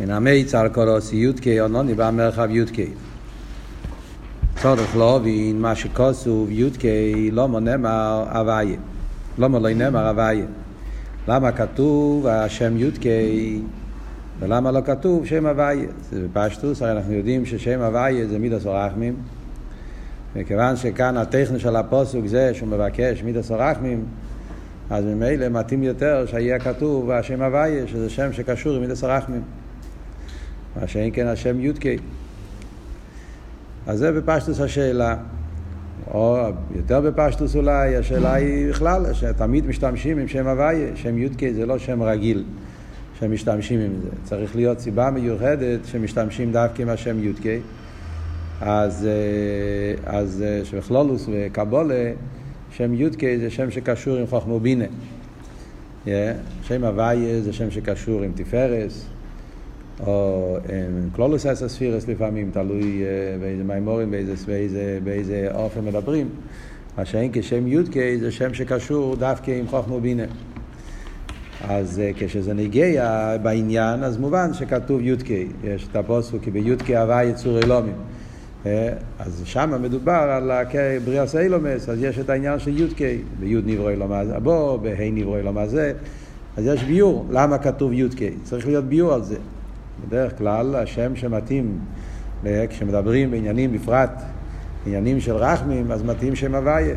מן המיץ על קורוסי יודקי אונוני במרחב יודקי. צורך להבין מה שכוסוב יודקי לא מונמר הוויה. לא מולוי נאמר הוויה. למה כתוב השם יודקי ולמה לא כתוב שם הוויה? זה בפשטוס, הרי אנחנו יודעים ששם הוויה זה מידס אורחמים. וכיוון שכאן הטכני של הפוסוק זה שהוא מבקש מידס אורחמים, אז ממילא מתאים יותר שיהיה כתוב השם הוויה, שזה שם שקשור עם מידס אורחמים. מה שאין כן השם יודקי. אז זה בפשטוס השאלה. או יותר בפשטוס אולי, השאלה היא בכלל, שתמיד משתמשים עם שם הוויה, שם יודקי זה לא שם רגיל שמשתמשים עם זה. צריך להיות סיבה מיוחדת שמשתמשים דווקא עם השם יודקי. אז, אה, אז אה, שבכלולוס וקבולה, שם יודקי זה שם שקשור עם חוכמו בינה. Yeah, שם הוויה זה שם שקשור עם תפארס, או עם קלולוס אסר ספירס לפעמים, תלוי uh, באיזה מימורים, באיזה, באיזה, באיזה אופן מדברים. מה שאין כשם יודקי זה שם שקשור דווקא עם חוכמו בינה. אז uh, כשזה נגיע בעניין, אז מובן שכתוב יודקי. יש את הפוסק כי ביודקי הווה יצור אלומים. אז שם מדובר על בריאס אילומס, אז יש את העניין של יודקי, ביוד נברוא אלומה הבו, בהי נברוא אלומה זה, אז יש ביור, למה כתוב יודקי? צריך להיות ביור על זה. בדרך כלל השם שמתאים, כשמדברים בעניינים בפרט, עניינים של רחמים, אז מתאים שם הוויה.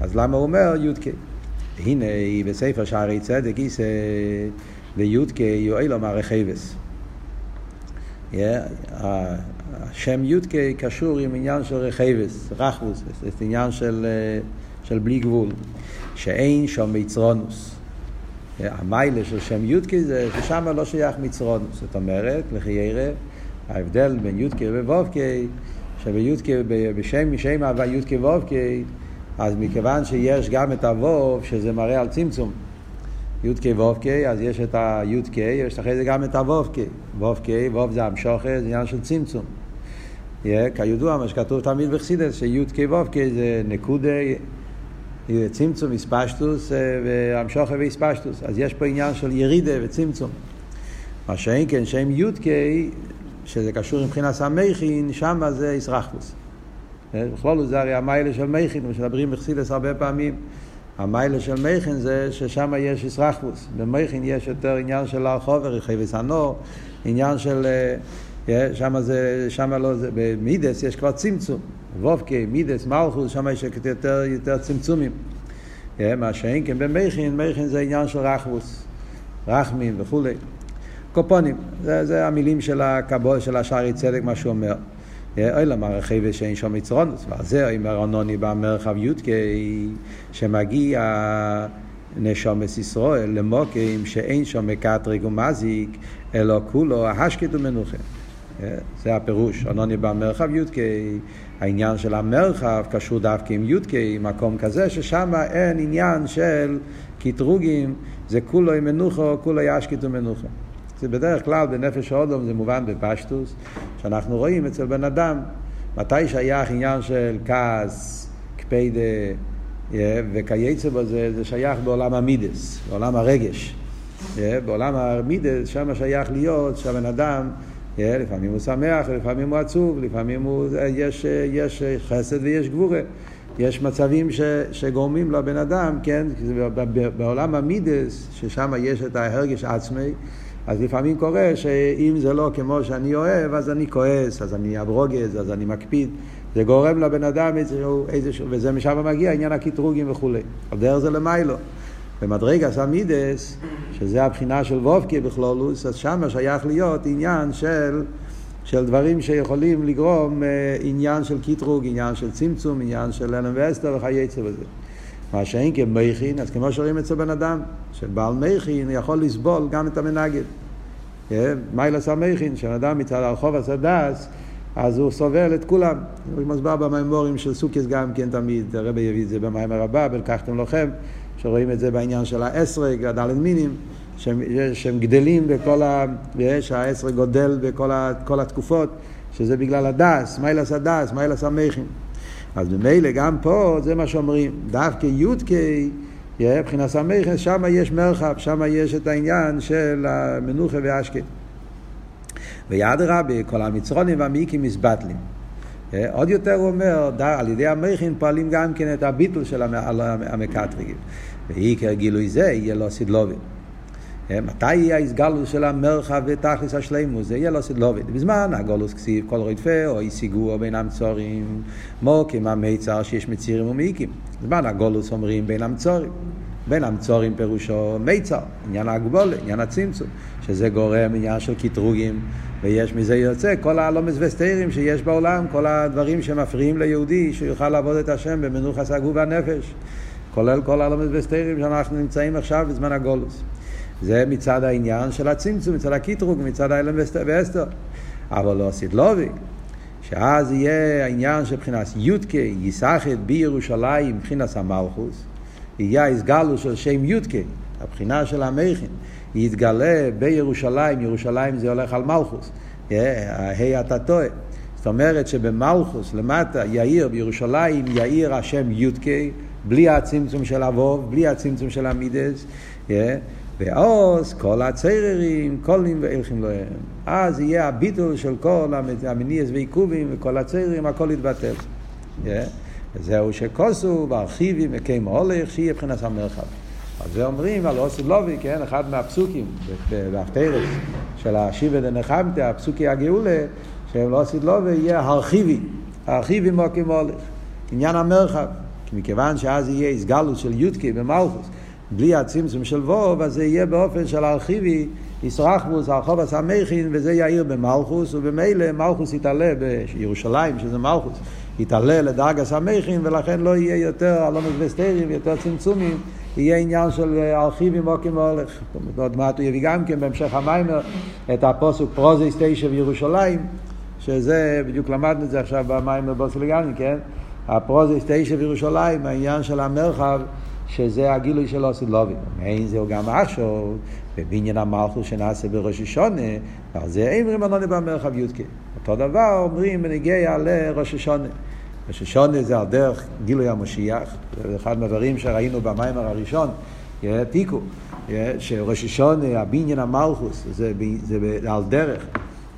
אז למה הוא אומר יודקי? הנה בספר שערי צדק איסא ליודקי יואל אמר רחבס. השם יודקי קשור עם עניין של רחבס, רחבוס, זה עניין של, של בלי גבול, שאין שם מצרונוס. המיילה של שם יודקי זה ששם לא שייך מצרונוס. זאת אומרת, לכי ירא, ההבדל בין יודקי ובובקי, שביודקי, בשם שם הווה יודקי ובובקי, אז מכיוון שיש גם את הווב, שזה מראה על צמצום, יודקי וובקי, אז יש את היודקי, יש אחרי זה גם את הוובקי. וובקי, ווב זה המשוכר, זה עניין של צמצום. כידוע, מה שכתוב תמיד בחסידס, שיודקי וובקי זה נקודה, צמצום, איספשטוס, והמשוכר ואיספשטוס. אז יש פה עניין של ירידה וצמצום. מה שאין כן, שם יודקי, שזה קשור מבחינת המכין, שם זה איסרחבוס. בכלול זה הרי המיילה של מכין, ושמדברים בחסידס הרבה פעמים. המיילה של מכין זה ששם יש איסרחבוס. במכין יש יותר עניין של הרחוב, רכי וסנור, עניין של... שם זה, שם לא, זה, במידס יש כבר צמצום. וובקי, מידס, מלכוס, שם יש יותר, יותר צמצומים. מה שאין כן במכין, מכין זה עניין של רחבוס, רחמים וכולי. קופונים, זה, זה המילים של הקבול, של השערי צדק, מה שהוא אומר. אוי למה רכיבה שאין שם יצרונוס, ועל זה אומר אנוני במרחב יודקי, שמגיע נשומס ישראל למוקים שאין שם מקטריג ומזיק, אלא כולו השקט ומנוחה. זה הפירוש, אנוני במרחב יודקי, העניין של המרחב קשור דווקא עם יודקי, מקום כזה ששם אין עניין של קטרוגים, זה כולו עם מנוחה, כולו ישקט ומנוחה. זה בדרך כלל בנפש האודום זה מובן בפשטוס, שאנחנו רואים אצל בן אדם, מתי שייך עניין של כעס, קפיידה וכייצא בזה, זה שייך בעולם המידס, בעולם הרגש. בעולם המידס, שם שייך להיות שהבן אדם, לפעמים הוא שמח, לפעמים הוא עצוב, לפעמים הוא, יש, יש חסד ויש גבורה. יש מצבים ש, שגורמים לבן אדם, כן, בעולם המידס, ששם יש את ההרגש העצמי, אז לפעמים קורה שאם זה לא כמו שאני אוהב, אז אני כועס, אז אני אברוגז, אז אני מקפיד. זה גורם לבן אדם איזשהו, איזשהו וזה משם מגיע עניין הקטרוגים וכולי. על דרך זה למיילו. במדרגס המידס, שזה הבחינה של וובקי בכלולוס, אז שם שייך להיות עניין של, של דברים שיכולים לגרום אה, עניין של קטרוג, עניין של צמצום, עניין של אלם ואסתר וכייצא בזה. מה שאין כמכין, אז כמו שרואים אצל בן אדם, שבעל מכין יכול לסבול גם את המנגד. מיילס המכין, שאדם מצד הרחוב הסדס, אז הוא סובל את כולם. הוא מסבר במימורים של סוכיס גם כן תמיד, הרבי יביא את זה במים הרבה, בלקחתם לוחם, שרואים את זה בעניין של האסרג, הדלת מינים, שהם, שהם גדלים בכל ה... שהאסרג גודל בכל ה, התקופות, שזה בגלל הדס, מיילס הדס, מיילס המכין. אז ממילא גם פה זה מה שאומרים, דווקא יודקי, מבחינת סמכס, שם יש מרחב, שם יש את העניין של המנוחה והשקט. וידרבה, כל המצרונים והמעיקים מסבטלים. עוד יותר הוא אומר, על ידי המכין פועלים גם כן את הביטול של המקטרגים. ועיקר גילוי זה יהיה לו סדלובין. מתי יהיה ההסגלוס של המרחב ותכלס השלימוס? זה יהיה לו סדלובין. בזמן הגולוס כסיב כל רדפה או השיגו בין המצורים, מוקים המיצר שיש מצירים ומעיקים. בזמן הגולוס אומרים בין המצורים. בין המצורים פירושו מיצר, עניין ההגבולה, עניין הצמצום, שזה גורם עניין של קטרוגים, ויש מזה יוצא כל הלומס וסתירים שיש בעולם, כל הדברים שמפריעים ליהודי שיוכל לעבוד את השם במנוחס הגוף והנפש, כולל כל הלומס וסתירים שאנחנו נמצאים עכשיו בזמן הגולוס. זה מצד העניין של הצמצום, מצד הקטרוג, מצד האלם ואסתר. אבל לא סידלובי, שאז יהיה העניין של מבחינת יודקה, ייסחת בירושלים, מבחינת המלכוס, יהיה הסגלו של שם יודקה, הבחינה של המכין, יתגלה בירושלים, ירושלים זה הולך על מלכוס, ה' אתה טועה. זאת אומרת שבמלכוס למטה יאיר בירושלים יאיר השם יודקה, בלי הצמצום של אבוב, בלי הצמצום של המידס, ועוז כל הצררים, קולים ואלכים להם. אז יהיה הביטול של כל המניאס ועיכובים וכל הצררים, הכל יתבטל. וזהו שכוסו וארכיבים וקיים הולך, שיהיה מבחינת המרחב. אז זה אומרים על אוסי לובי, כן, אחד מהפסוקים בהפטרס של השיבה דנחמתה, הפסוקי הגאולה, לא עשית לובי, יהיה הרחיבי, הרחיבי מוקים הולך. עניין המרחב. מכיוון שאז יהיה הסגלות של יודקי במלכוס, בלי הצמצום של ווב, אז זה יהיה באופן של ארכיבי, ישרחבוס, הרחוב המכין, וזה יאיר במלכוס, ובמילא מלכוס יתעלה בירושלים, שזה מלכוס, יתעלה לדרגס המכין, ולכן לא יהיה יותר אלומות וסטרים, יותר צמצומים, יהיה עניין של ארכיבי מוקים והולך. עוד מעט הוא יביא גם כן בהמשך המיימר את הפוסוק פרוזיס תשע בירושלים, שזה, בדיוק למדנו את זה עכשיו במיימר בוסלגני, כן? הפרוזיס תשע בירושלים, העניין של המרחב, שזה הגילוי של אוסי לובין. אין זהו גם עכשיו, בבניין המלכוס שנעשה בראש השונה, ועל זה אין רימונוני במרחב יודקה. אותו דבר אומרים בנגיע לראש השונה. ראש השונה זה על דרך גילוי המשיח, זה אחד מהדברים שראינו במיימר הראשון, תיקו, שראש השונה, הבניין המלכוס, זה, זה על דרך.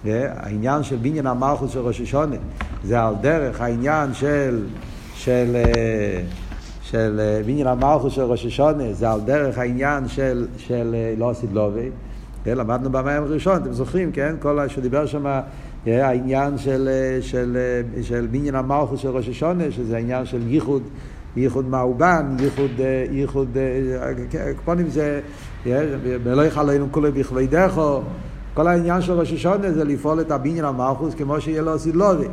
העניין של בניין המלכוס של ראש השונה, זה על דרך העניין של, של של בניין המלכוס של ראש השונה, זה על דרך העניין של, של לא עשית לובי. כן, למדנו במים הראשון, אתם זוכרים, כן? כל שדיבר שם העניין של, של, של בניין המלכוס של ראש השונה, שזה העניין של ייחוד, ייחוד מאובן, ייחוד, ייחוד, קפונים זה, ולא יחלנו כולי בכבדךו, כל העניין של ראש השונה זה לפעול את הבניין המלכוס כמו שיהיה לו לובי.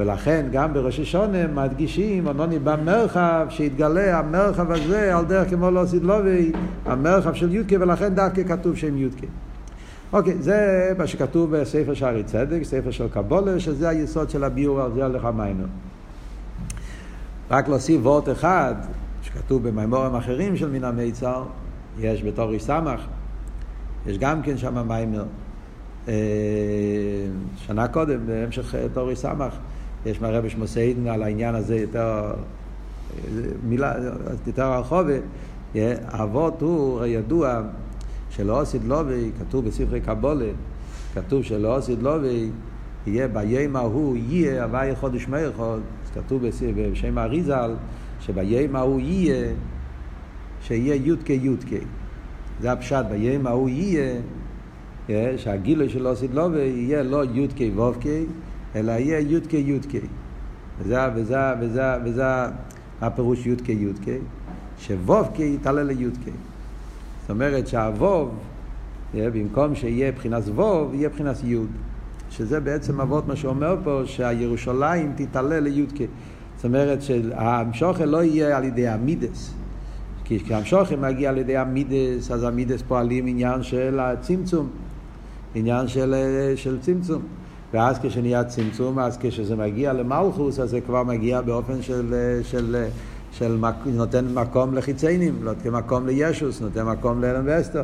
ולכן גם בראש השונה מדגישים, אנוני במרחב, שיתגלה המרחב הזה על דרך כמו לא סידלובי, המרחב של יודקה, ולכן דווקא כתוב שם יודקה. אוקיי, זה מה שכתוב בספר שערי צדק, ספר של קבולה, שזה היסוד של הביור על זה הלך המיימר. רק להוסיף וורט אחד, שכתוב במימורים אחרים של מן המיצר, יש בתור איש סמך, יש גם כן שם מיימר. שנה קודם, בהמשך תורי סמך, יש מהרבי שמוסיידן על העניין הזה יותר, מילה, יותר הרחובה, אבות הוא ידוע שלא עשית לובי, כתוב בספרי קבולה, כתוב שלא עשית לובי, יהיה ביום ההוא יהיה הוואי חודש מייחוד, כתוב בשם האריזל, שביום ההוא יהיה, שיהיה יודקה יודקה. זה הפשט, ביום ההוא יהיה, שהגילוי של עשית לובי יהיה לא יודקה וובקה, אלא יהיה יודקה יודקה. וזה, וזה, וזה, וזה הפירוש יודקה יודקה, שוובקה יתעלה ליודקה. זאת אומרת שהווב, במקום שיהיה מבחינת ווב, יהיה מבחינת יוד. שזה בעצם אבות מה שאומר פה, שהירושלים תתעלה ליודקה. זאת אומרת שהמשוכן לא יהיה על ידי המידס. כי כשהמשוכן מגיע על ידי המידס, אז המידס פועלים עניין של הצמצום. עניין של, של צמצום. ואז כשנהיה צמצום, אז כשזה מגיע למלכוס, אז זה כבר מגיע באופן של, של, של מק, נותן מקום לחיציינים, נותן מקום לישוס, נותן מקום לאלם ואסתר.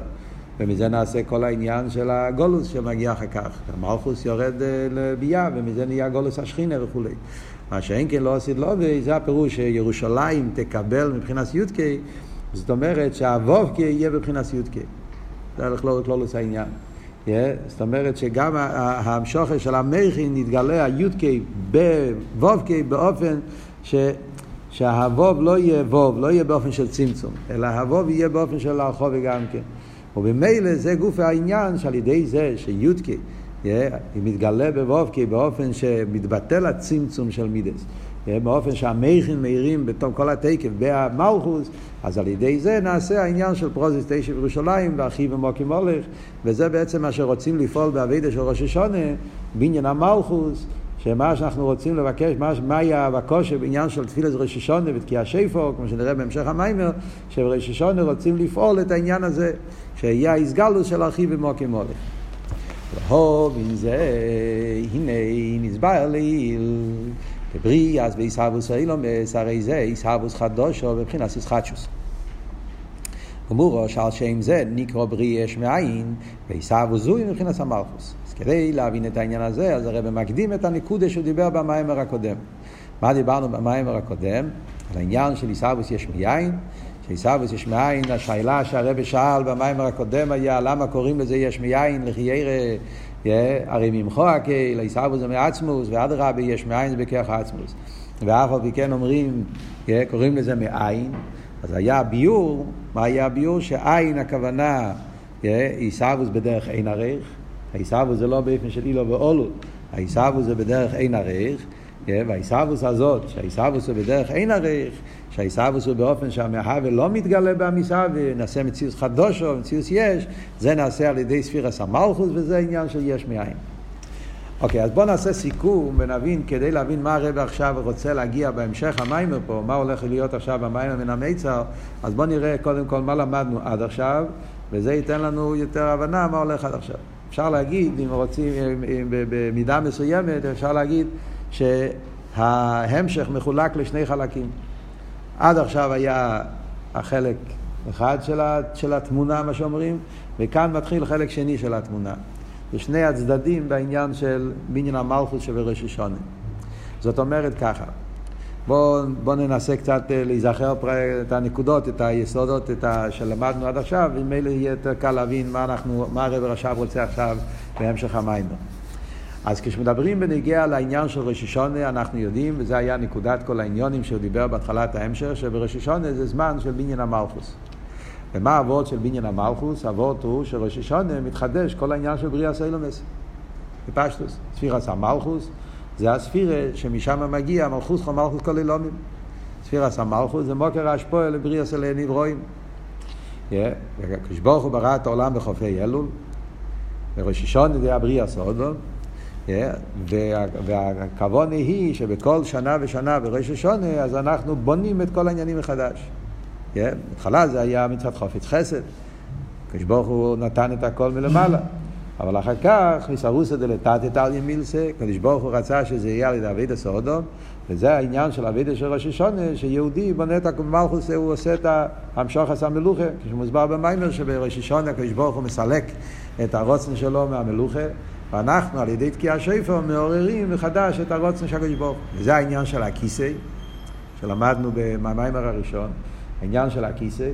ומזה נעשה כל העניין של הגולוס שמגיע אחר כך. המלכוס יורד לביאה, ומזה נהיה גולוס השכינה וכולי. מה שאין כן לא עשית לו, וזה הפירוש שירושלים תקבל מבחינת יודקי, זאת אומרת שהוובקי יהיה בבחינת יודקי. זה הולך לא לכלול את העניין. Yeah, זאת אומרת שגם המשוכר של המכין נתגלה הי"ק בו"ק באופן ש... שהו"ב לא יהיה ו"ב, לא יהיה באופן של צמצום, אלא הו"ב יהיה באופן של הרחוב גם כן. ובמילא זה גוף העניין שעל ידי זה שי"ק היא מתגלה בו"ק באופן שמתבטל הצמצום של מידס. באופן שהמכין מאירים בתום כל התקף במלכוס, אז על ידי זה נעשה העניין של פרוזיס תשע בירושלים ואחי ומוקים הולך, וזה בעצם מה שרוצים לפעול באבידה של ראש השונה, בעניין המלכוס, שמה שאנחנו רוצים לבקש, מה, מה היה בקושי בעניין של תפילת ראש השונה ותקיע שיפו, כמו שנראה בהמשך המיימר, שבראש השונה רוצים לפעול את העניין הזה, שיהיה האיסגלוס של אחי ומוקים הולך. והוב עם זה, הנה נסבר לעיל. בברי אז בעיסאוווס אילומס, הרי זה עיסאוווס חדושו בבחינת איסחטשוס. גמורו שעל שם זה נקרא ברי יש מאין, ועיסאוווס זוי מבחינת המלכוס. אז כדי להבין את העניין הזה, אז הרב מקדים את הנקודה שהוא דיבר במיימר הקודם. מה דיברנו במיימר הקודם? על העניין של עיסאוווס יש מיין, שעיסאוווס יש מאין, השאלה שהרבא שאל במיימר הקודם היה למה קוראים לזה יש מיין לחיירה הרי ממחו הקהיל, זה מעצמוס, ואדרבה יש מאין זה בכרך עצמוס. ואף על פי כן אומרים, קוראים לזה מאין, אז היה ביור, מה היה הביור? שעין הכוונה עיסאוווס בדרך אין ערך, העיסאוווס זה לא באופן של אילו ואולו, העיסאוווס זה בדרך אין ערך, והעיסאוווס הזאת, שהעיסאוווס הוא בדרך אין ערך, שהעיסאוווס הוא באופן שהמהווה לא מתגלה במסאווה, נעשה מציאות חדושו, מציאות יש, זה נעשה על ידי ספירס המלכוס, וזה עניין של יש מאין. אוקיי, אז בואו נעשה סיכום ונבין, כדי להבין מה הרב עכשיו רוצה להגיע בהמשך המיימר פה, מה הולך להיות עכשיו במיימר מן המיצר, אז בואו נראה קודם כל מה למדנו עד עכשיו, וזה ייתן לנו יותר הבנה מה הולך עד עכשיו. אפשר להגיד, אם רוצים, במידה מסוימת, אפשר להגיד שההמשך מחולק לשני חלקים. עד עכשיו היה החלק אחד של, של התמונה, מה שאומרים, וכאן מתחיל חלק שני של התמונה. זה שני הצדדים בעניין של בניין המלכות שבראש השונה. זאת אומרת ככה, בואו בוא ננסה קצת אה, להיזכר את הנקודות, את היסודות את ה, שלמדנו עד עכשיו, וממילא יהיה יותר קל להבין מה, אנחנו, מה הרב רש"ב רוצה עכשיו בהמשך המיימר. אז כשמדברים בנגיע לעניין של ראש השונה, אנחנו יודעים, וזה היה נקודת כל העניונים שהוא דיבר בהתחלת ההמשך, שבראש השונה זה זמן של בניין המלכוס. ומה האבות של בניין המלכוס? האבות הוא שראש השונה מתחדש כל העניין של בריאה סיילומס. בפשטוס. ספירס המלכוס זה הספירה שמשם מגיע מלכוס חו מלכוס כל אילומים. ספירס המלכוס זה מוקר ההשפועה לבריאה של נברואים. כשברוך הוא ברא את העולם בחופי אלול, וראש השונה זה הבריאה סודום. והכוונה היא שבכל שנה ושנה בראש השונה, אז אנחנו בונים את כל העניינים מחדש. בהתחלה זה היה מצד חופץ חסד, כשברוך הוא נתן את הכל מלמעלה. אבל אחר כך, מסרוסא דלתתא על ימילסא, קדוש ברוך הוא רצה שזה יהיה על ידי אבידע סודום, וזה העניין של אבידע של ראש השונה, שיהודי בונה את המלכוס, הוא עושה את המשוך עשה מלוכה, כשמוסבר במיימר שבראש השונה, קדוש ברוך הוא מסלק את הרוצן שלו מהמלוכה, ואנחנו על ידי תקיע שפר מעוררים מחדש את הרוצן של הקדוש ברוך הוא. וזה העניין של הכיסא, שלמדנו במיימר הראשון, העניין של הכיסא,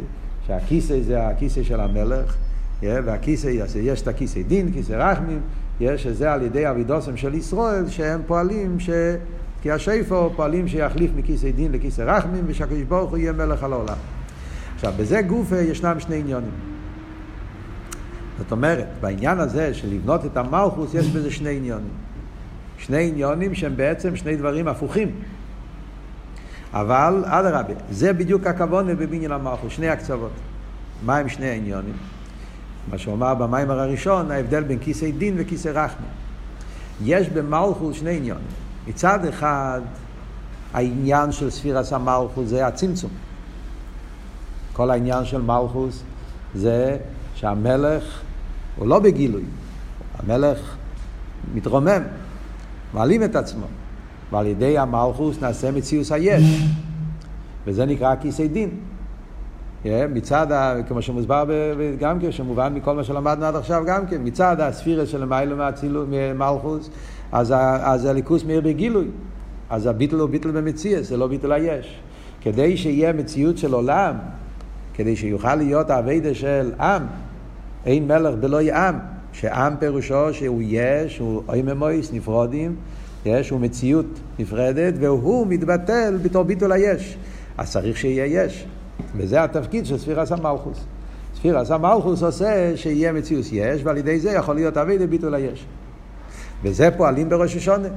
שהכיסא זה הכיסא של המלך, והכיסא, יש את הכיסא דין, כיסא רחמים, שזה על ידי אבידוסם של ישראל, שהם פועלים ש... כי השפר פועלים שיחליף מכיסא דין לכיסא רחמים, ושהקדוש ברוך הוא יהיה מלך על העולם. עכשיו, בזה גופה ישנם שני עניונים. זאת אומרת, בעניין הזה של לבנות את המלכוס, יש בזה שני עניונים. שני עניונים שהם בעצם שני דברים הפוכים. אבל אדרבה, זה בדיוק הכוונה בבניין המלכוס, שני הקצוות. מה הם שני העניונים? מה שהוא אמר במיימר הראשון, ההבדל בין כיסא דין וכיסא רחמה. יש במלכוס שני עניונים. מצד אחד, העניין של ספירס המלכוס זה הצמצום. כל העניין של מלכוס זה שהמלך הוא לא בגילוי, המלך מתרומם, מעלים את עצמו, ועל ידי המלכוס נעשה מציאוס היש, וזה נקרא כיסא דין. מצד, ה, כמו שמוסבר גם כן, שמובן מכל מה שלמדנו עד עכשיו גם כן, מצד הספירה של מיילו מלכוס, אז, אז הליכוס מאיר בגילוי. אז הביטל הוא ביטל במציאס, זה לא ביטל היש. כדי שיהיה מציאות של עולם, כדי שיוכל להיות האביידה של עם, אין מלך בלא עם, שעם פירושו שהוא יש, הוא אוי ממויס, נפרודים, יש, הוא מציאות נפרדת, והוא מתבטל בתור ביטול היש. אז צריך שיהיה יש. וזה התפקיד של ספירס המלכוס. ספירס המלכוס עושה שיהיה מציאות יש, ועל ידי זה יכול להיות אבי לביטול היש. וזה פועלים בראש השונה.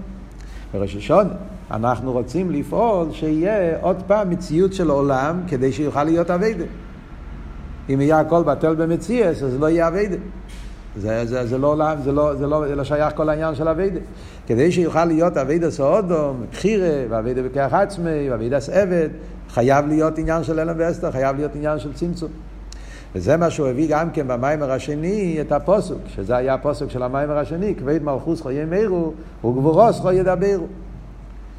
בראש השונה אנחנו רוצים לפעול שיהיה עוד פעם מציאות של עולם כדי שיוכל להיות אביידה. אם יהיה הכל בטל במציאס, אז לא יהיה אביידה. זה, זה, זה, לא זה, לא, זה, לא, זה לא שייך כל העניין של אביידה. כדי שיוכל להיות אביידה סעודום, בחירה, ואביידה בכח עצמי, ואביידה עבד, חייב להיות עניין של אלם ואסתר, חייב להיות עניין של צמצום. וזה מה שהוא הביא גם כן במיימר השני, את הפוסוק, שזה היה הפוסוק של המיימר השני, כבד מלכוס חו ימירו, וגבורוס חו ידברו.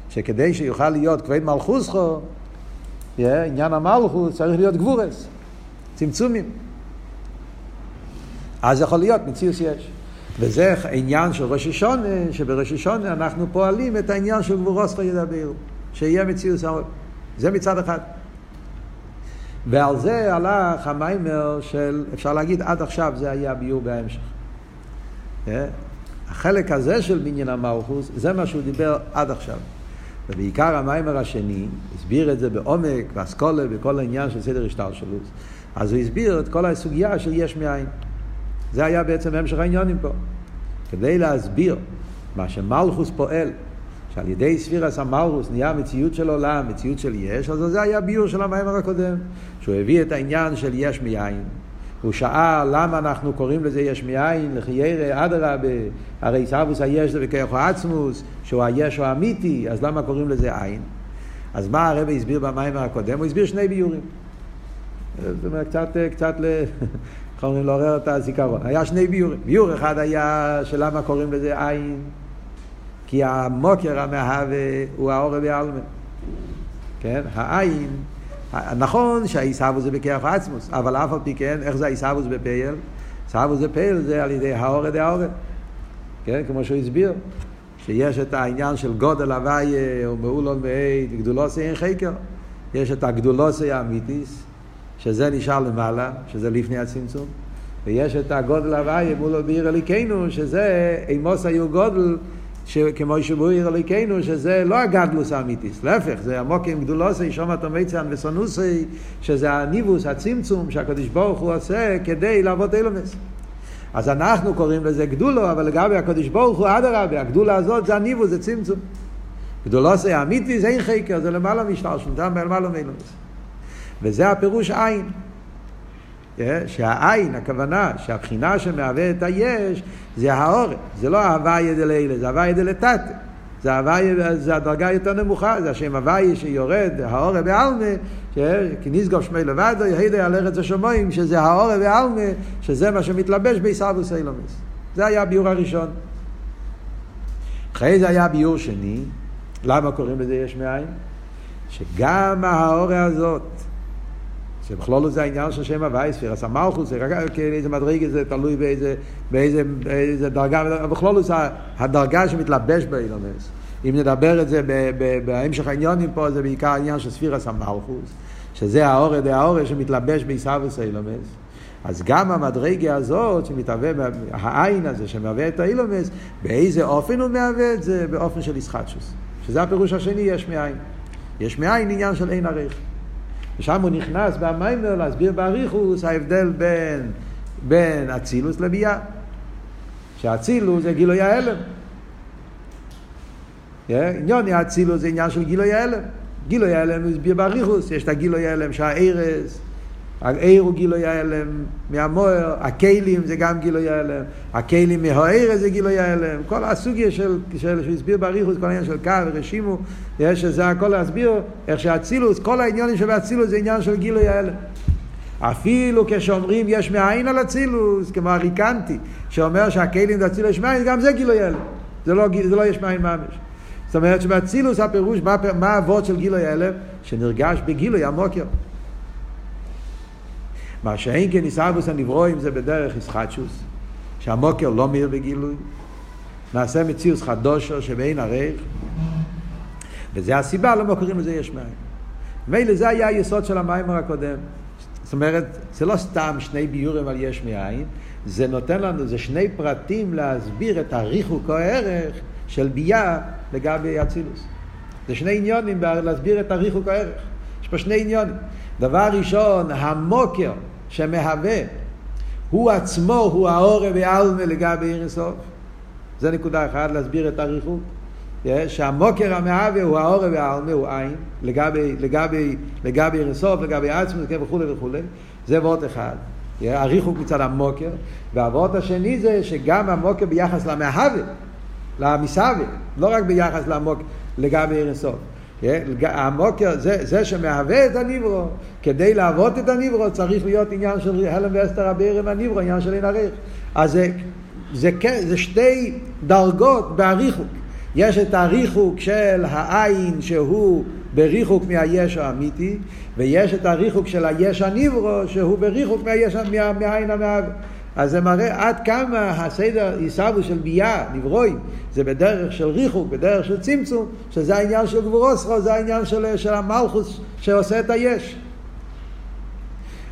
שכדי שיוכל להיות כבד מלכוס חו, עניין המלכוס צריך להיות גבורס, צמצומים. אז יכול להיות מציאות שיש. וזה עניין של ראש השונה, שבראש השונה אנחנו פועלים את העניין של גבורוס חו ידברו, שיהיה מציאות, זה מצד אחד. ועל זה הלך המיימר של, אפשר להגיד עד עכשיו זה היה ביור בהמשך. אה? החלק הזה של בניין המלכוס, זה מה שהוא דיבר עד עכשיו. ובעיקר המיימר השני, הסביר את זה בעומק, באסכולה, בכל העניין של סדר השתלשלות. אז הוא הסביר את כל הסוגיה של יש מאין. זה היה בעצם המשך העניונים פה. כדי להסביר מה שמלכוס פועל, שעל ידי ספירס המלכוס נהיה מציאות של עולם, מציאות של יש, אז זה היה ביור של המיימר הקודם, שהוא הביא את העניין של יש מאין. הוא שאל למה אנחנו קוראים לזה יש מאין, לחיירא, אדרבה, הרי סבוס היש זה בכיח עצמוס, שהוא היש האמיתי, אז למה קוראים לזה עין? אז מה הרב הסביר במיימר הקודם? הוא הסביר שני ביורים. זאת אומרת, קצת, קצת ל... אומרים, לעורר את הזיכרון. היה שני ביורים. ביור אחד היה שלמה קוראים לזה עין, כי המוקר המהווה הוא האור בעלמה. כן? העין, נכון שהעיסאוו זה בכיח עצמוס, אבל אף על פי כן, איך זה העיסאוו זה בפייל? עיסאוו זה פייל זה על ידי האור דהאור. כן? כמו שהוא הסביר. שיש את העניין של גודל הוויה, או מעולון מעיד, גדולוסי אין חקר. יש את הגדולוסי האמיתיס, שזה נשאר למעלה, שזה לפני הצמצום. ויש את הגודל הוויה מולו בעיר אליקנו, שזה אימוס היו גודל כמו שבויר אליקנו, שזה לא הגדלוס האמיתיס, להפך, זה עמוקים גדולוסי, שומת המיצן וסונוסי, שזה הניבוס, הצמצום שהקדוש ברוך הוא עושה כדי לעבוד אילומס. אז אנחנו קוראים לזה גדולו, אבל לגבי הקדוש ברוך הוא אדרבה, הגדולה הזאת זה הניבוס, זה צמצום. גדולוסי האמיתי זה אין חקר, זה למעלה משתלשלות, זה למעלה מאילומס. וזה הפירוש עין. שהעין, הכוונה, שהבחינה שמהווה את היש, זה האור, זה לא הוויה דלילה, זה הוויה דלתתא. זה הוויה, זה הדרגה יותר נמוכה, זה השם הוויה שיורד, האור בעלמה, כי נסגוב שמי לבדו, יהידי על ארץ השמיים, שזה האור בעלמה, שזה מה שמתלבש בעיסאוווס אילומס. זה היה הביור הראשון. אחרי זה היה ביור שני, למה קוראים לזה יש מאין? שגם האור הזאת, שבכלול זה העניין של שם הווי, ספירס המלכוס, זה רק איזה מדרגה זה תלוי באיזה, באיזה, באיזה דרגה, בכלול זה הדרגה שמתלבש באילומס. אם נדבר את זה בהמשך העניונים פה, זה בעיקר העניין של ספירס המלכוס, שזה האורד האורד שמתלבש בעיסאוויס האילומס. אז גם המדרגה הזאת שמתהווה, העין הזה שמהווה את האילומס, באיזה אופן הוא מהווה את זה? באופן של ישחטשוס. שזה הפירוש השני, יש מאין. יש מאין עניין של אין ערך. ושם הוא נכנס במיימר להסביר באריכוס ההבדל בין, בין אצילוס לביאה. שאצילוס זה גילוי ההלם. עניון האצילוס זה עניין של גילוי ההלם. גילוי ההלם הוא הסביר באריכוס, יש את הגילוי ההלם שהארז העיר הוא גילוי ההלם מהמוער, הכלים זה גם גילוי ההלם, הכלים מהעיר זה גילוי ההלם, כל הסוגיה של, של, שהסביר באריכוס, כל העניין של קו ורשימו, יש שזה הכל להסביר איך שהאצילוס, כל העניינים שבאצילוס זה עניין של גילוי ההלם. אפילו כשאומרים יש מאין על אצילוס, כמו הריקנטי, שאומר שהכלים זה אצילוס מאין, גם זה גילוי ההלם, זה לא, זה לא יש מאין ממש. זאת אומרת שבאצילוס הפירוש, מה, מה של גילוי ההלם? שנרגש בגילוי המוקר. מה שאין כן עיסאוווס הנברואים זה בדרך ישחטשוס, שהמוקר לא מאיר בגילוי, נעשה מציאוס חדושו שבאין ערך, וזה הסיבה למה קוראים לזה יש מים. מילא זה היה היסוד של המיימר הקודם. זאת אומרת, זה לא סתם שני ביורים על יש מאין, זה נותן לנו, זה שני פרטים להסביר את הריחוק או הערך של ביאה לגבי אצילוס. זה שני עניונים להסביר את הריחוק הערך. יש פה שני עניונים. דבר ראשון, המוקר שמהווה הוא עצמו, הוא העורב ועלמה לגבי עיר הסוף. זה נקודה אחת, להסביר את הריחוק. שהמוקר המהווה הוא העורב והעלמה, הוא עין, לגבי, לגבי, לגבי עיר הסוף, לגבי עצמו וכולי וכולי. זה וורט אחד. הריחוק מצד המוקר, והוורט השני זה שגם המוקר ביחס למהווה, למסהווה, לא רק ביחס למוקר, לגבי עיר הסוף. המוקר, זה, זה שמהווה את הניברו, כדי להוות את הניברו צריך להיות עניין של הלם ואסתר הבערם הניברו, עניין של אין עריך. אז זה, זה, זה, שתי דרגות בריחוק. יש את הריחוק של העין שהוא בריחוק מהיש האמיתי, ויש את הריחוק של היש הניברו שהוא בריחוק מהיש, מה, מהעין המהווה. אז זה מראה עד כמה הסדר עיסאוו של ביאה, נברואים, זה בדרך של ריחוק, בדרך של צמצום, שזה העניין של גבורוסרו, זה העניין של, של המלכוס שעושה את היש.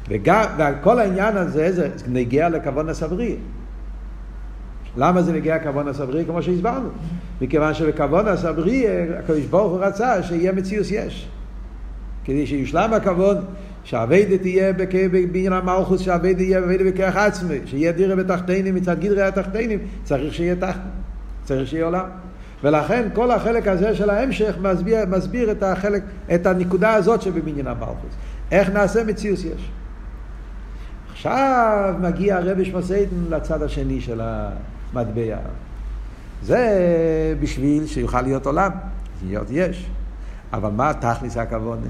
וגם, וכל העניין הזה זה נגיע לכוון הסברי. למה זה נגיע לכוון הסברי? כמו שהסברנו. מכיוון שבכוון הסברי הקדוש ברוך הוא רצה שיהיה מציאוס יש. כדי שיושלם הכוון שהאביידה תהיה בבין המלכוס, שהאביידה יהיה אביידה בכרך עצמי, שיהיה דירה בתחתינים מצד גדרי התחתינים, צריך שיהיה תחת, צריך שיהיה עולם. ולכן כל החלק הזה של ההמשך מסביר, מסביר את החלק, את הנקודה הזאת שבבניין המלכוס. איך נעשה מציאוס יש. עכשיו מגיע הרבי שמסיידן לצד השני של המטבע. זה בשביל שיוכל להיות עולם, להיות יש. אבל מה תכלס הכוונה?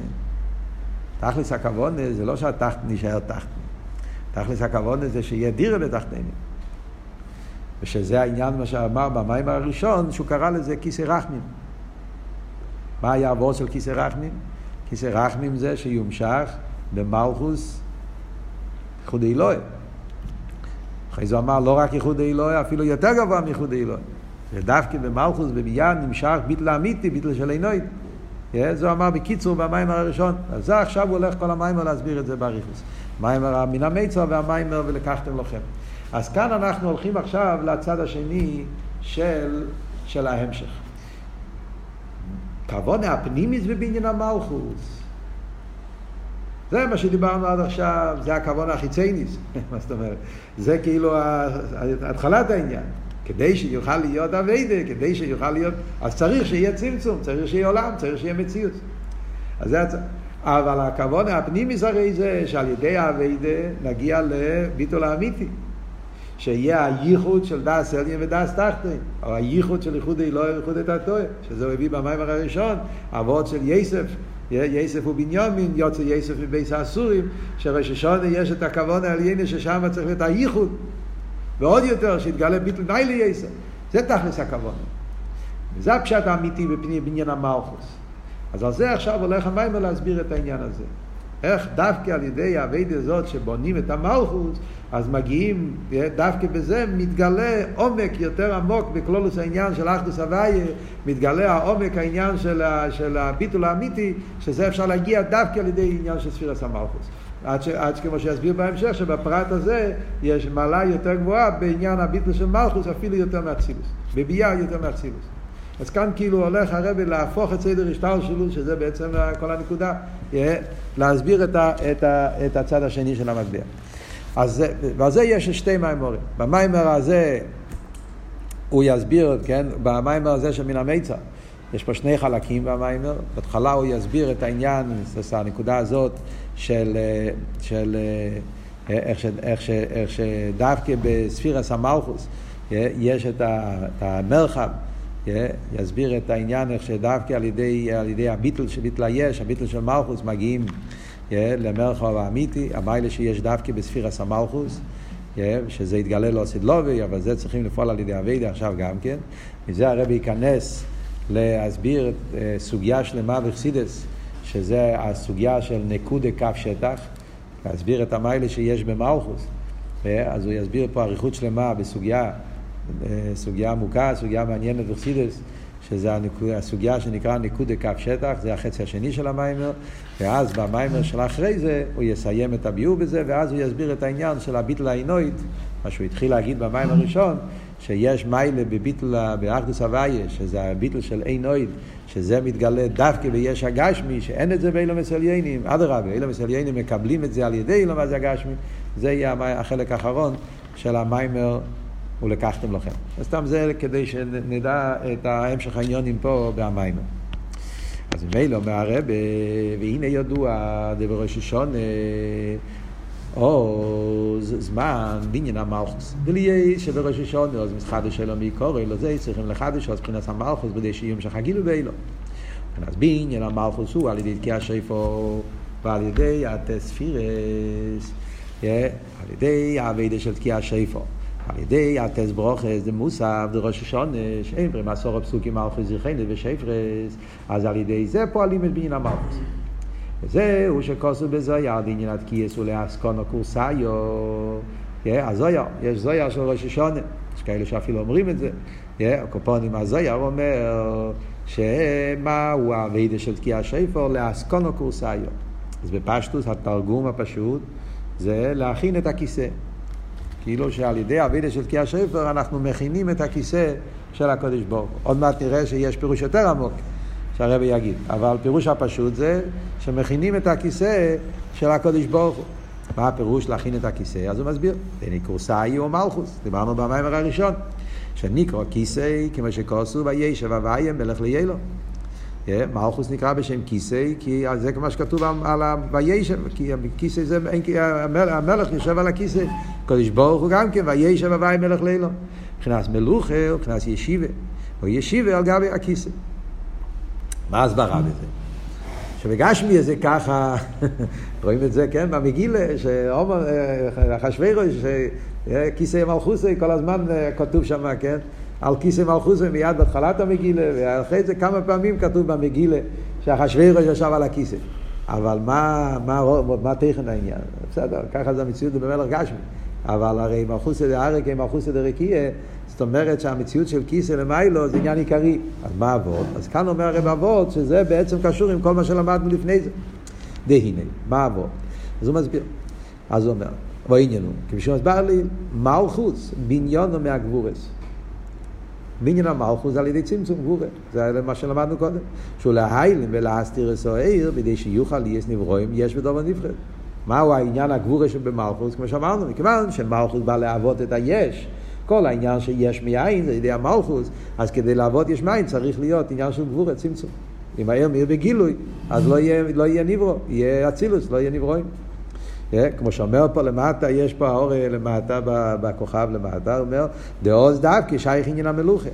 תכלס הכוונה זה לא שהתחת נשאר תחת. תכלס הכוונה זה שיהיה דירה בתחתינו. ושזה העניין מה שאמר במים הראשון, שהוא קרא לזה כיסא רחמים. מה היה עבור של כיסא רחמים? כיסא רחמים זה שיומשך במלכוס ייחוד אלוהי. אחרי זה הוא אמר לא רק ייחוד אלוהי, אפילו יותר גבוה מייחוד אלוהי. ודווקא במלכוס במיין נמשך ביטל אמיתי, ביטל של עינוי. זה הוא אמר בקיצור במים הראשון. אז זה עכשיו הוא הולך כל המיימר להסביר את זה באריכוס. מיימר מן המיצר והמיימר ולקחתם לכם. אז כאן אנחנו הולכים עכשיו לצד השני של, של ההמשך. כבוד הפנימיס בבניין המלכוס. זה מה שדיברנו עד עכשיו, זה הכבוד החיצייניס, מה זאת אומרת? זה כאילו התחלת העניין. כדי שיוכל להיות אביידה, כדי שיוכל להיות, אז צריך שיהיה צמצום, צריך שיהיה עולם, צריך שיהיה מציאות. אז זה הצ... אבל הכוון הפנימיס הרי זה שעל ידי האביידה נגיע לביטול האמיתי. שיהיה הייחוד של דס אליין ודס תחתין, או הייחוד של ייחוד אלוהי וייחוד את התועה, שזה הביא במים הראשון, אבות של יסף, יסף ובנימין, יוצא יסף מבייס האסורים, שראש השונה יש את הכוון העלייני ששם צריך להיות הייחוד. ועוד יותר, שיתגלה ביטל די לייסר. זה תכלס הכוונה. וזה הפשט האמיתי בפנים בניין המלכוס. אז על זה עכשיו הולך המיימר להסביר את העניין הזה. איך דווקא על ידי האביידה הזאת שבונים את המלכוס, אז מגיעים, דווקא בזה מתגלה עומק יותר עמוק בכלולוס העניין של אחדוס הוויה, מתגלה העומק העניין של, של הביטול האמיתי, שזה אפשר להגיע דווקא על ידי עניין של ספירס המלכוס. עד, ש, עד כמו שיסביר בהמשך, שבפרט הזה יש מעלה יותר גבוהה בעניין הביטל של מלכוס, אפילו יותר מאצילוס. בביאה יותר מאצילוס. אז כאן כאילו הולך הרבי להפוך את סדר השטר שלו, שזה בעצם כל הנקודה, להסביר את, ה, את, ה, את הצד השני של המטבע. אז ועל זה יש שתי מימורים. במיימר הזה הוא יסביר, כן, במיימר הזה של מן המיצר, יש פה שני חלקים במיימר. בהתחלה הוא יסביר את העניין, זאת הנקודה הזאת של, של איך, ש, איך, ש, איך שדווקא בספירס המלכוס יש את, את המרחב, יסביר את העניין איך שדווקא על ידי, על ידי הביטל של ביטל היש, הביטל של מלכוס, מגיעים למרחב האמיתי, המיילה שיש דווקא בספירס המלכוס. שזה יתגלה לו סדלובי, אבל זה צריכים לפעול על ידי אביידה עכשיו גם כן. מזה הרבי ייכנס להסביר סוגיה שלמה בחסידס, שזה הסוגיה של נקודה כף שטח, להסביר את המיילה שיש במלכוס. אז הוא יסביר פה אריכות שלמה בסוגיה, סוגיה עמוקה, סוגיה מעניינת בחסידס, שזה הסוגיה שנקרא נקודה כף שטח, זה החצי השני של המיימר, ואז במיימר של אחרי זה הוא יסיים את הביאור בזה, ואז הוא יסביר את העניין של הביטל העינוית, מה שהוא התחיל להגיד במים הראשון, שיש מיילה בביטול, באחדוס הוויה, שזה הביטול של אין אויד, שזה מתגלה דווקא ביש הגשמי, שאין את זה באילום מסליינים, אדרבה, אילום מסליינים מקבלים את זה על ידי אילום הגשמי, זה יהיה החלק האחרון של המיימר ולקחתם לכם. סתם זה כדי שנדע את ההמשך העניונים פה במיימר. אז ממילא אומר הרב, והנה ידוע דבר ראש השונה, או זמן בניין המלכוס. וליה שבראש השונה, אז מחדש שלו מי קורא לו זה, צריכים לחדש, אז מבחינת המלכוס, בדי שיום שחגילו באילו. אז בניין המלכוס הוא על ידי תקיע שיפו ועל ידי התספירס, על ידי האבידה של תקיע שיפו. על ידי התס ברוכס דמוסף דראש השונה, שאין פרי מסור הפסוקים מלכוס זכרנו ושפרס, אז על ידי זה פועלים את בניין המלכוס. וזהו שכוסו בזויה דעניין התקייס ולאסקונו קורסאיו. הזויה, יש זויה של ראש השונה, יש כאלה שאפילו אומרים את זה. הקופונים הזויה אומר שמה הוא הווידה של תקיע שיפור לאסקונו קורסאיו. אז בפשטוס התרגום הפשוט זה להכין את הכיסא. כאילו שעל ידי הווידה של תקיע שיפור אנחנו מכינים את הכיסא של הקודש ברוך. עוד מעט נראה שיש פירוש יותר עמוק. שהרבי יגיד. אבל פירוש הפשוט זה שמכינים את הכיסא של הקודש ברוך הוא. מה הפירוש להכין את הכיסא? אז הוא מסביר. ונקראו סאי או מלכוס. דיברנו במיימר הראשון. שנקרא כיסא כמו שכוסו וישב אביים מלך ליילו. מלכוס נקרא בשם כיסא, כי זה כמו שכתוב על וישב, כי כיסא זה, המלך יושב על הכיסא, קודש ברוך הוא גם כן, וישב אביים מלך ליילו. מבחינת מלוכה, מבחינת ישיבה, או ישיבה על גבי הכיסא. מה ההסברה בזה? שבגשמי זה ככה, רואים את זה, כן, במגילה, שאחשוורוש, שכיסא מלכוסי, כל הזמן אה, כתוב שם, כן, על כיסא מלכוסי מיד בהתחלת המגילה, ואחרי זה כמה פעמים כתוב במגילה שאחשוורוש ישב על הכיסא. אבל מה, מה, מה תכן העניין? בסדר, ככה זה המציאות במלך גשמי. אבל הרי מלכוסי דארק הם מלכוסי דרקיה, זאת אומרת שהמציאות של כיסא למיילו זה עניין עיקרי. אז מה אבות? אז כאן אומר הרב אבות שזה בעצם קשור עם כל מה שלמדנו לפני זה. דהנה, מה אבות? אז הוא מסביר. אז הוא אומר, ועניין הוא, כפי שהוא מסבר לי, מלכוס בניונו מהגבורס. בניין המלכוס זה על ידי צמצום גבורה. זה מה שלמדנו קודם. שהוא להיילים ולהסתיר את העיר, בידי שיוכל ליאס נברואים, יש בדובר נבחרת. מהו העניין הגבורה שבמלכוס? כמו שאמרנו, מכיוון שמלכוס בא להוות את היש. כל העניין שיש מאין, זה ידי המלכוס, אז כדי לעבוד יש מאין צריך להיות עניין של גבורה, צמצום. אם העיר מאיר בגילוי, אז לא יהיה, לא יהיה נברו, יהיה אצילוס, לא יהיה נברואים. Yeah, כמו שאומר פה למטה, יש פה האור למטה בכוכב למטה, אומר, דעוז דווקא שייך עניין המלוכה.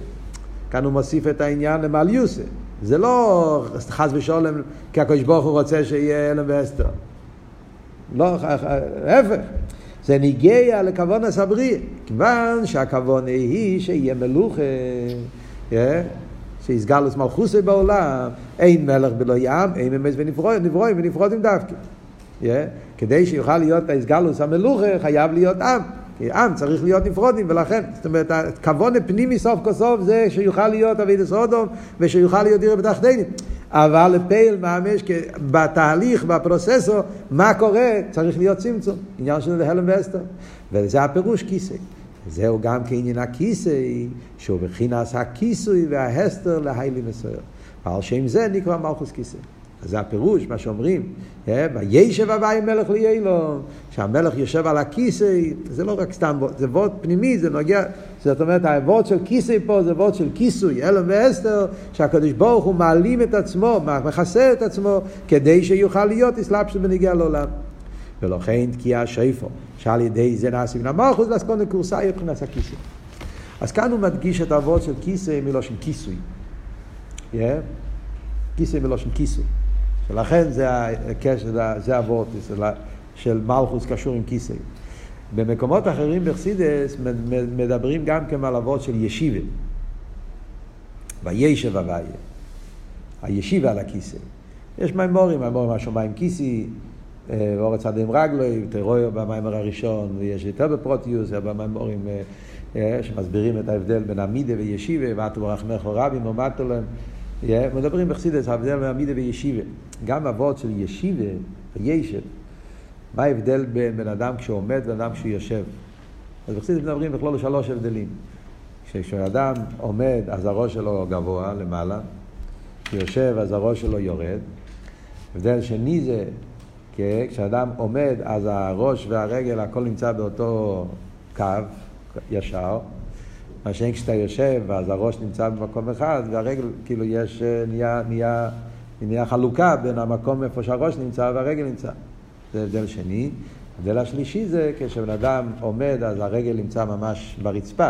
כאן הוא מוסיף את העניין למעל יוסף. זה לא חס ושולם, כי הקדוש ברוך הוא רוצה שיהיה אלם ואסתר. לא, ההפך. זה ניגיה לכוון הסבריא, כיוון שהכוון היא שיהיה מלוכה, שיסגלוס מלכוסי בעולם, אין מלך בלא ים, אין ממש ונברואים ונפרודים דווקא. כדי שיוכל להיות האסגלוס המלוכה, חייב להיות עם. כי עם צריך להיות נפרודים, ולכן, זאת אומרת, הכוון הפנימי סוף כל סוף זה שיוכל להיות אבידס סודום, ושיוכל להיות דירה בתחתינים. אבל לפייל ממש בתהליך, בפרוססור, מה קורה, צריך להיות צמצום, עניין של הלם ואסתר. וזה הפירוש כיסא. זהו גם כעניין הכיסא, שהוא בחינת הכיסוי וההסתר להיילי מסויר. ועל שם זה נקרא מלכוס כיסא. אז זה הפירוש, מה שאומרים, אה, וישב אביי מלך ליילו, שהמלך יושב על הכיסא, זה לא רק סתם, זה וורד פנימי, זה נוגע, זאת אומרת, הוורד של כיסא פה זה וורד של כיסוי, אלם ואסתר, שהקדוש ברוך הוא מעלים את עצמו, מכסה את עצמו, כדי שיוכל להיות אסלאפשט בנגיע לעולם. ולכן תקיע שיפו, שעל ידי זה נעשה מן המלכוס, אז קודם קורסאי מבחינת הכיסא. אז כאן הוא מדגיש את הוורד של כיסא מלושן כיסוי. Yeah. כיסא מלושן כיסוי. ולכן זה הקשר, זה הוורט של מלכוס קשור עם כיסא. במקומות אחרים בחסידס מדברים גם כן על אבות של ישיבה. וישב הוויה. הישיבה על הכיסא. יש מימורים, מימורים השמיים כיסי, אה, אורץ עדים רגלוי, תרויו במיימר הראשון, ויש יותר בפרוטיוס, במימורים אה, אה, שמסבירים את ההבדל בין עמידה וישיבה, ואתו ברחמך רבים ומטו להם. מדברים בחסידס, ההבדל בין עמידה וישיבה. גם אבות של ישיבה וישב, מה ההבדל בין בן אדם כשהוא עומד ובן אדם כשהוא יושב? אז בחסידות מדברים בכלול שלוש הבדלים. כשאדם עומד, אז הראש שלו גבוה למעלה, כשיושב, אז הראש שלו יורד. הבדל שני זה, כשאדם עומד, אז הראש והרגל, הכל נמצא באותו קו ישר. מה שאין כשאתה יושב, אז הראש נמצא במקום אחד, והרגל, כאילו יש, אה, נהיה, נהיה, נהיה חלוקה בין המקום איפה שהראש נמצא והרגל נמצא. זה הבדל שני. ההבדל השלישי זה כשבן אדם עומד, אז הרגל נמצא ממש ברצפה.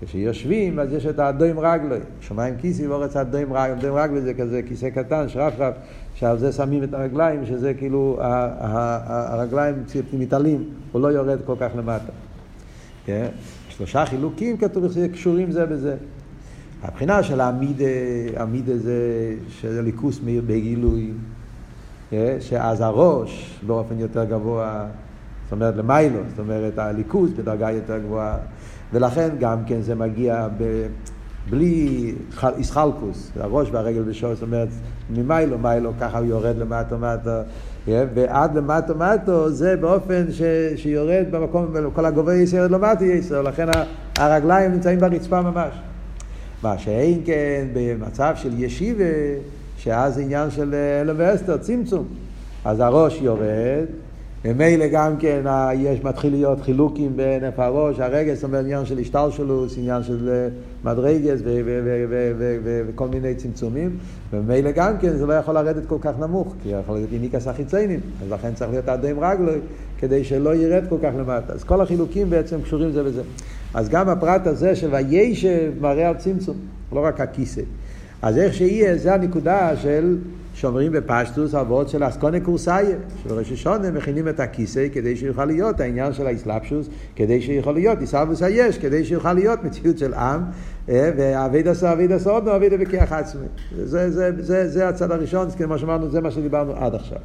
כשיושבים, אז יש את האדוים רגלוי. שומעים כיסי ואורץ האדוים רגלוי. אדוים רגלוי זה כזה כיסא קטן, שרפרף, שעל זה שמים את הרגליים, שזה כאילו, הרגליים מתעלים, הוא לא יורד כל כך למטה. כן? שלושה חילוקים כתוב שקשורים זה בזה. הבחינה של העמידה, העמידה זה של ליכוס מאיר בגילוי, כן? שאז הראש באופן יותר גבוה, זאת אומרת למיילו, זאת אומרת הליכוס בדרגה יותר גבוהה, ולכן גם כן זה מגיע ב... בלי איסחלקוס, הראש והרגל בשור, זאת אומרת, ממיילו, מיילו, ככה הוא יורד למטו מטו, ועד למטו מטו זה באופן ש, שיורד במקום, כל הגובה יסר למטו יסר, לכן הרגליים נמצאים ברצפה ממש. מה שאין כן במצב של ישיבה, שאז עניין של אלם ואסתר, צמצום. אז הראש יורד, ממילא גם כן יש, מתחיל להיות חילוקים בין איפה הראש, הרגל, זאת אומרת עניין של השתלשלוס, עניין של אה, מדרגס וכל מיני צמצומים, וממילא גם כן זה לא יכול לרדת כל כך נמוך, כי יכול להיות איניקס החיציינים, אז לכן צריך להיות אדם רגלוי, כדי שלא ירד כל כך למטה. אז כל החילוקים בעצם קשורים זה בזה. אז גם הפרט הזה של וישב מראה על צמצום, לא רק הכיסא. אז איך שיהיה, זה הנקודה של שאומרים בפשטוס אבות של אסקונה קורסאיה, שבראש השונה מכינים את הכיסא כדי שיוכל להיות העניין של האסלאפשוס, כדי שיוכל להיות איסאבוס היש, כדי שיוכל להיות מציאות של עם, אה, ואביד עשה אביד עשה עוד אביד בכיח עצמי. זה, זה, זה, זה הצד הראשון, כמו שאמרנו, זה מה שדיברנו עד עכשיו.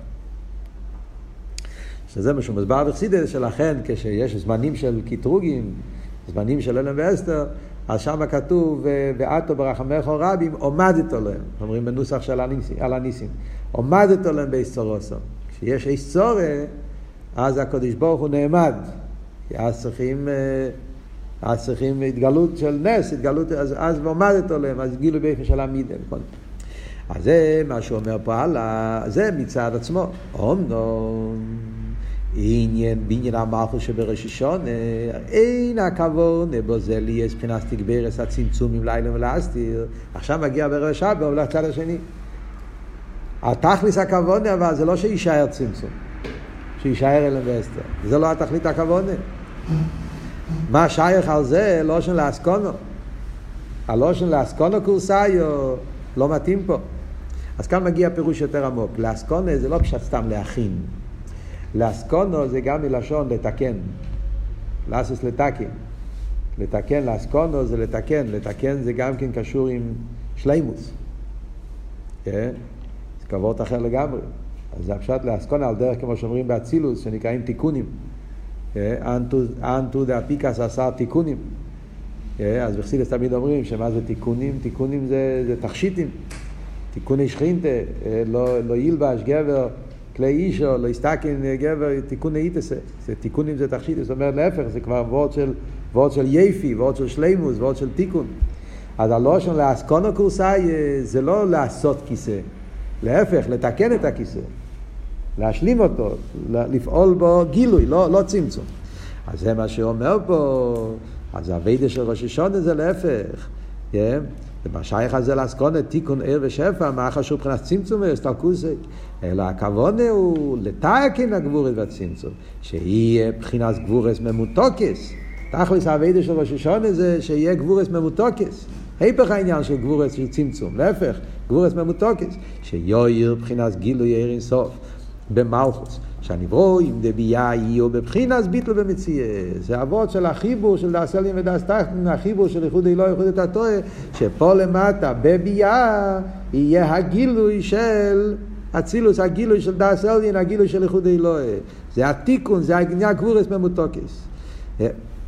שזה מה שהוא מסבר בחסידס, שלכן כשיש זמנים של קטרוגים, זמנים של אלם ואסתר, אז שם כתוב, ועטו ברחמך רבים, עומדת עליהם, אומרים בנוסח של על הניסים, עומדת עליהם באיסטורוסו. כשיש איסטורה, אז הקדוש ברוך הוא נעמד. אז צריכים, אה, אז צריכים התגלות של נס, התגלות, אז, אז עומדת עליהם, אז גילו באיפה של המידה. אז זה מה שהוא אומר פה הלאה, זה מצד עצמו. אומנום. עניין בעניין המלכות שבראש השונה, אין הכוונה בו זה לי יש מבחינת תגברס הצמצומים לילה ולהסתיר. עכשיו מגיע ברבע שעה אבל לצד השני. התכלס הכוונה אבל זה לא שיישאר צמצום, שיישאר אלם ואסתר. זה לא התכלית הכוונה. מה שייך על זה? לושן לאסקונו. הלושן לאסקונו קורסאיו לא מתאים פה. אז כאן מגיע פירוש יותר עמוק. לאסקונה זה לא פשוט סתם להכין. לאסקונו זה גם מלשון לתקן. לאסוס לתקן. לתקן, לאסקונו זה לתקן. לתקן זה גם כן קשור עם שלימוס. כן? זה כבוד אחר לגמרי. אז זה הפשט לאסקונה על דרך, כמו שאומרים באצילוס, שנקראים תיקונים. אנת הוא דאפיקת עשר תיקונין. אז בחסידוס תמיד אומרים שמה זה תיקונים? תיקונים זה, זה תכשיטים. תיקוני שכינתה, לא, לא ילבש גבר כלי אישו, לא הסתכן גבר, תיקון איתסה. זה תיקונים זה תכשיט, זאת אומרת להפך, זה כבר וורד של, וורד של יפי, וורד של שלימוס, וורד של תיקון. אז הלושן לאסקונו קורסאי זה לא לעשות כיסא, להפך, לתקן את הכיסא, להשלים אותו, לפעול בו גילוי, לא, לא צמצום. אז זה מה שאומר פה, אז הווידה של ראש השונה זה להפך. Yeah. ומה שייך הזה לאסקונה, תיקון ער ושפע, מה חשוב מבחינת צמצום ואסטלקוסי? אלא הכוונה הוא לתקן הגבורת והצמצום, שיהיה מבחינת גבורס ממותוקס. תכלס האביידה של ראש השונה זה שיהיה גבורס ממותוקס. היפך העניין של גבורס של צמצום, להפך, גבורס ממותוקס. שיויר מבחינת גילוי ער אינסוף במלכוס. שהנברואים דבייה יהיו בבחינס ביטל במציאה. זה אבות של החיבור של ודס תחתן, החיבור של איחוד אלוהי איחוד את התועה, שפה למטה בבייה יהיה הגילוי של אצילוס, הגילוי של דס אלין, הגילוי של איחוד אלוהי. זה התיקון, זה העניין גבורס ממותוקס. אה,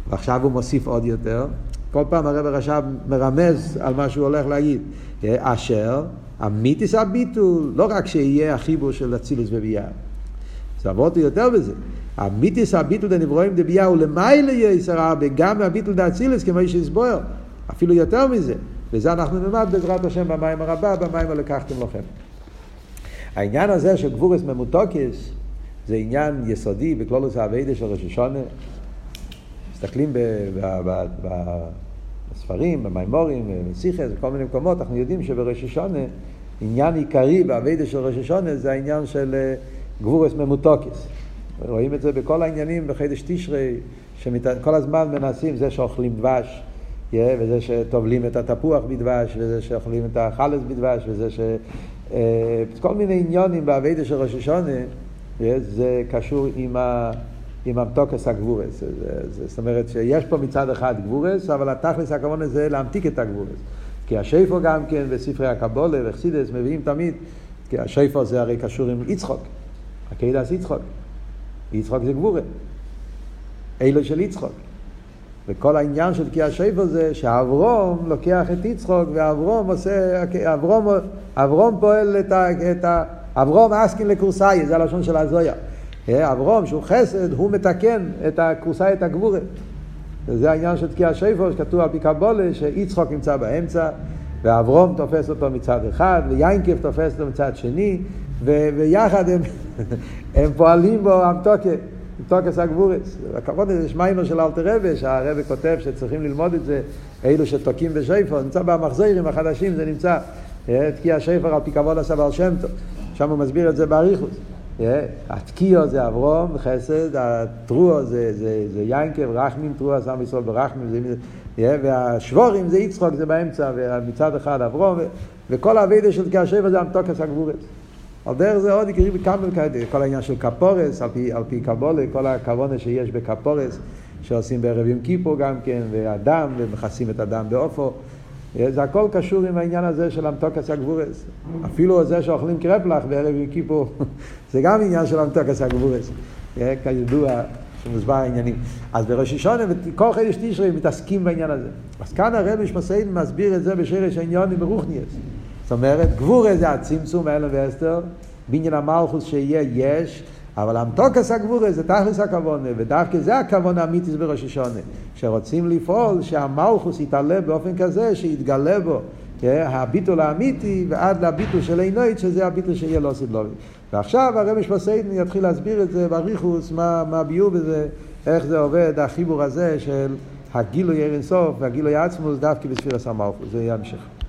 ועכשיו הוא מוסיף עוד יותר. כל פעם הרב רש"ב מרמז על מה שהוא הולך להגיד. אה, אשר אמיתיס הביטול, לא רק שיהיה החיבור של אצילוס וביאה. זה עבוד יותר בזה. המיתיס הביטל דנברואים דביה הוא למעלה יסר הרבה, גם מהביטל דאצילס כמו איש יסבויר, אפילו יותר מזה. וזה אנחנו נלמד בעזרת השם במים הרבה, במים הלקחתם לכם. העניין הזה של גבורס ממותוקס זה עניין יסודי בכלולוס האביידה של ראש השונה. מסתכלים בספרים, במימורים, בסיכס, בכל מיני מקומות, אנחנו יודעים שבראש השונה, עניין עיקרי באביידה של ראש השונה זה העניין של אה, גבורס ממותוקס. רואים את זה בכל העניינים בחידש תשרי, שכל הזמן מנסים, זה שאוכלים דבש, וזה שטובלים את התפוח בדבש, וזה שאוכלים את החלס בדבש, וזה כל מיני עניונים באביידה של ראש השונה, yeah, זה קשור עם, ה... עם המתוקס הגבורס. זאת אומרת שיש פה מצד אחד גבורס, אבל התכלס הכוון זה להמתיק את הגבורס. כי השיפו גם כן, בספרי הקבולה וחסידס מביאים תמיד, כי השיפו זה הרי קשור עם יצחוק, הקהילס יצחוק. יצחוק זה גבורה. אלו של יצחוק. וכל העניין של תקיע שיפר זה שאברום לוקח את יצחוק ואברום עושה, אברום, אברום פועל את ה... את ה אברום אסקין לקורסאי, זה הלשון של הזויה. אברום שהוא חסד, הוא מתקן את הקורסאי, את הגבורה. וזה העניין של תקיע שיפר, שכתוב על פי קבולה, שיצחוק נמצא באמצע, ואברום תופס אותו מצד אחד, ויינקב תופס אותו מצד שני, ו- ויחד הם, הם פועלים בו המתוקה, מתוקס הגבורס. הכבוד הזה יש מיימר של אלתר רבי, שהרבי כותב שצריכים ללמוד את זה, אלו שתוקים בשיפר, נמצא במחזירים החדשים, זה נמצא, אה, תקיע שיפר על פי כבוד עשה בעל שם טוב, שם הוא מסביר את זה באריכוס. אה, התקיעו זה אברום, חסד, הטרועו זה, זה, זה יינקב, רחמים, טרועו שם ישראל ברחמים, זה, אה, והשבורים זה יצחוק, זה באמצע, ומצד אחד אברום, וכל האבידה של תקיע שיפר זה המתוקס הגבורס. על דרך זה עוד יקרים כאלה, כל העניין של כפורס, על פי, על פי קבולה, כל הכוונה שיש בכפורס, שעושים בערב יום כיפור גם כן, והדם, ומכסים את הדם באופו. זה הכל קשור עם העניין הזה של המתוקס הגבורס. אפילו זה שאוכלים קרפלח בערב יום כיפור, זה גם עניין של המתוקס הגבורס. כידוע, שמוסבר העניינים. אז בראש השונה, כל חודש תשרי מתעסקים בעניין הזה. אז כאן הרב משמעסיין מסביר את זה בשרש העניונים ברוכניאס. זאת אומרת, גבורה זה הצמצום אלם ואסתר, בעניין המלכוס שיהיה יש, אבל המתוקס הגבורה זה תכלס הכוונה, ודווקא זה הכוונה האמיתיס בראש השונה, שרוצים לפעול שהמלכוס יתעלה באופן כזה שיתגלה בו הביטול האמיתי ועד לביטול של עינוית שזה הביטול שיהיה לא סדלובי. ועכשיו הרמש בסיידן יתחיל להסביר את זה בריחוס, מה, מה ביור בזה, איך זה עובד, החיבור הזה של הגילוי ערן סוף והגילוי עצמוס דווקא בספירס המלכוס, זה המשך.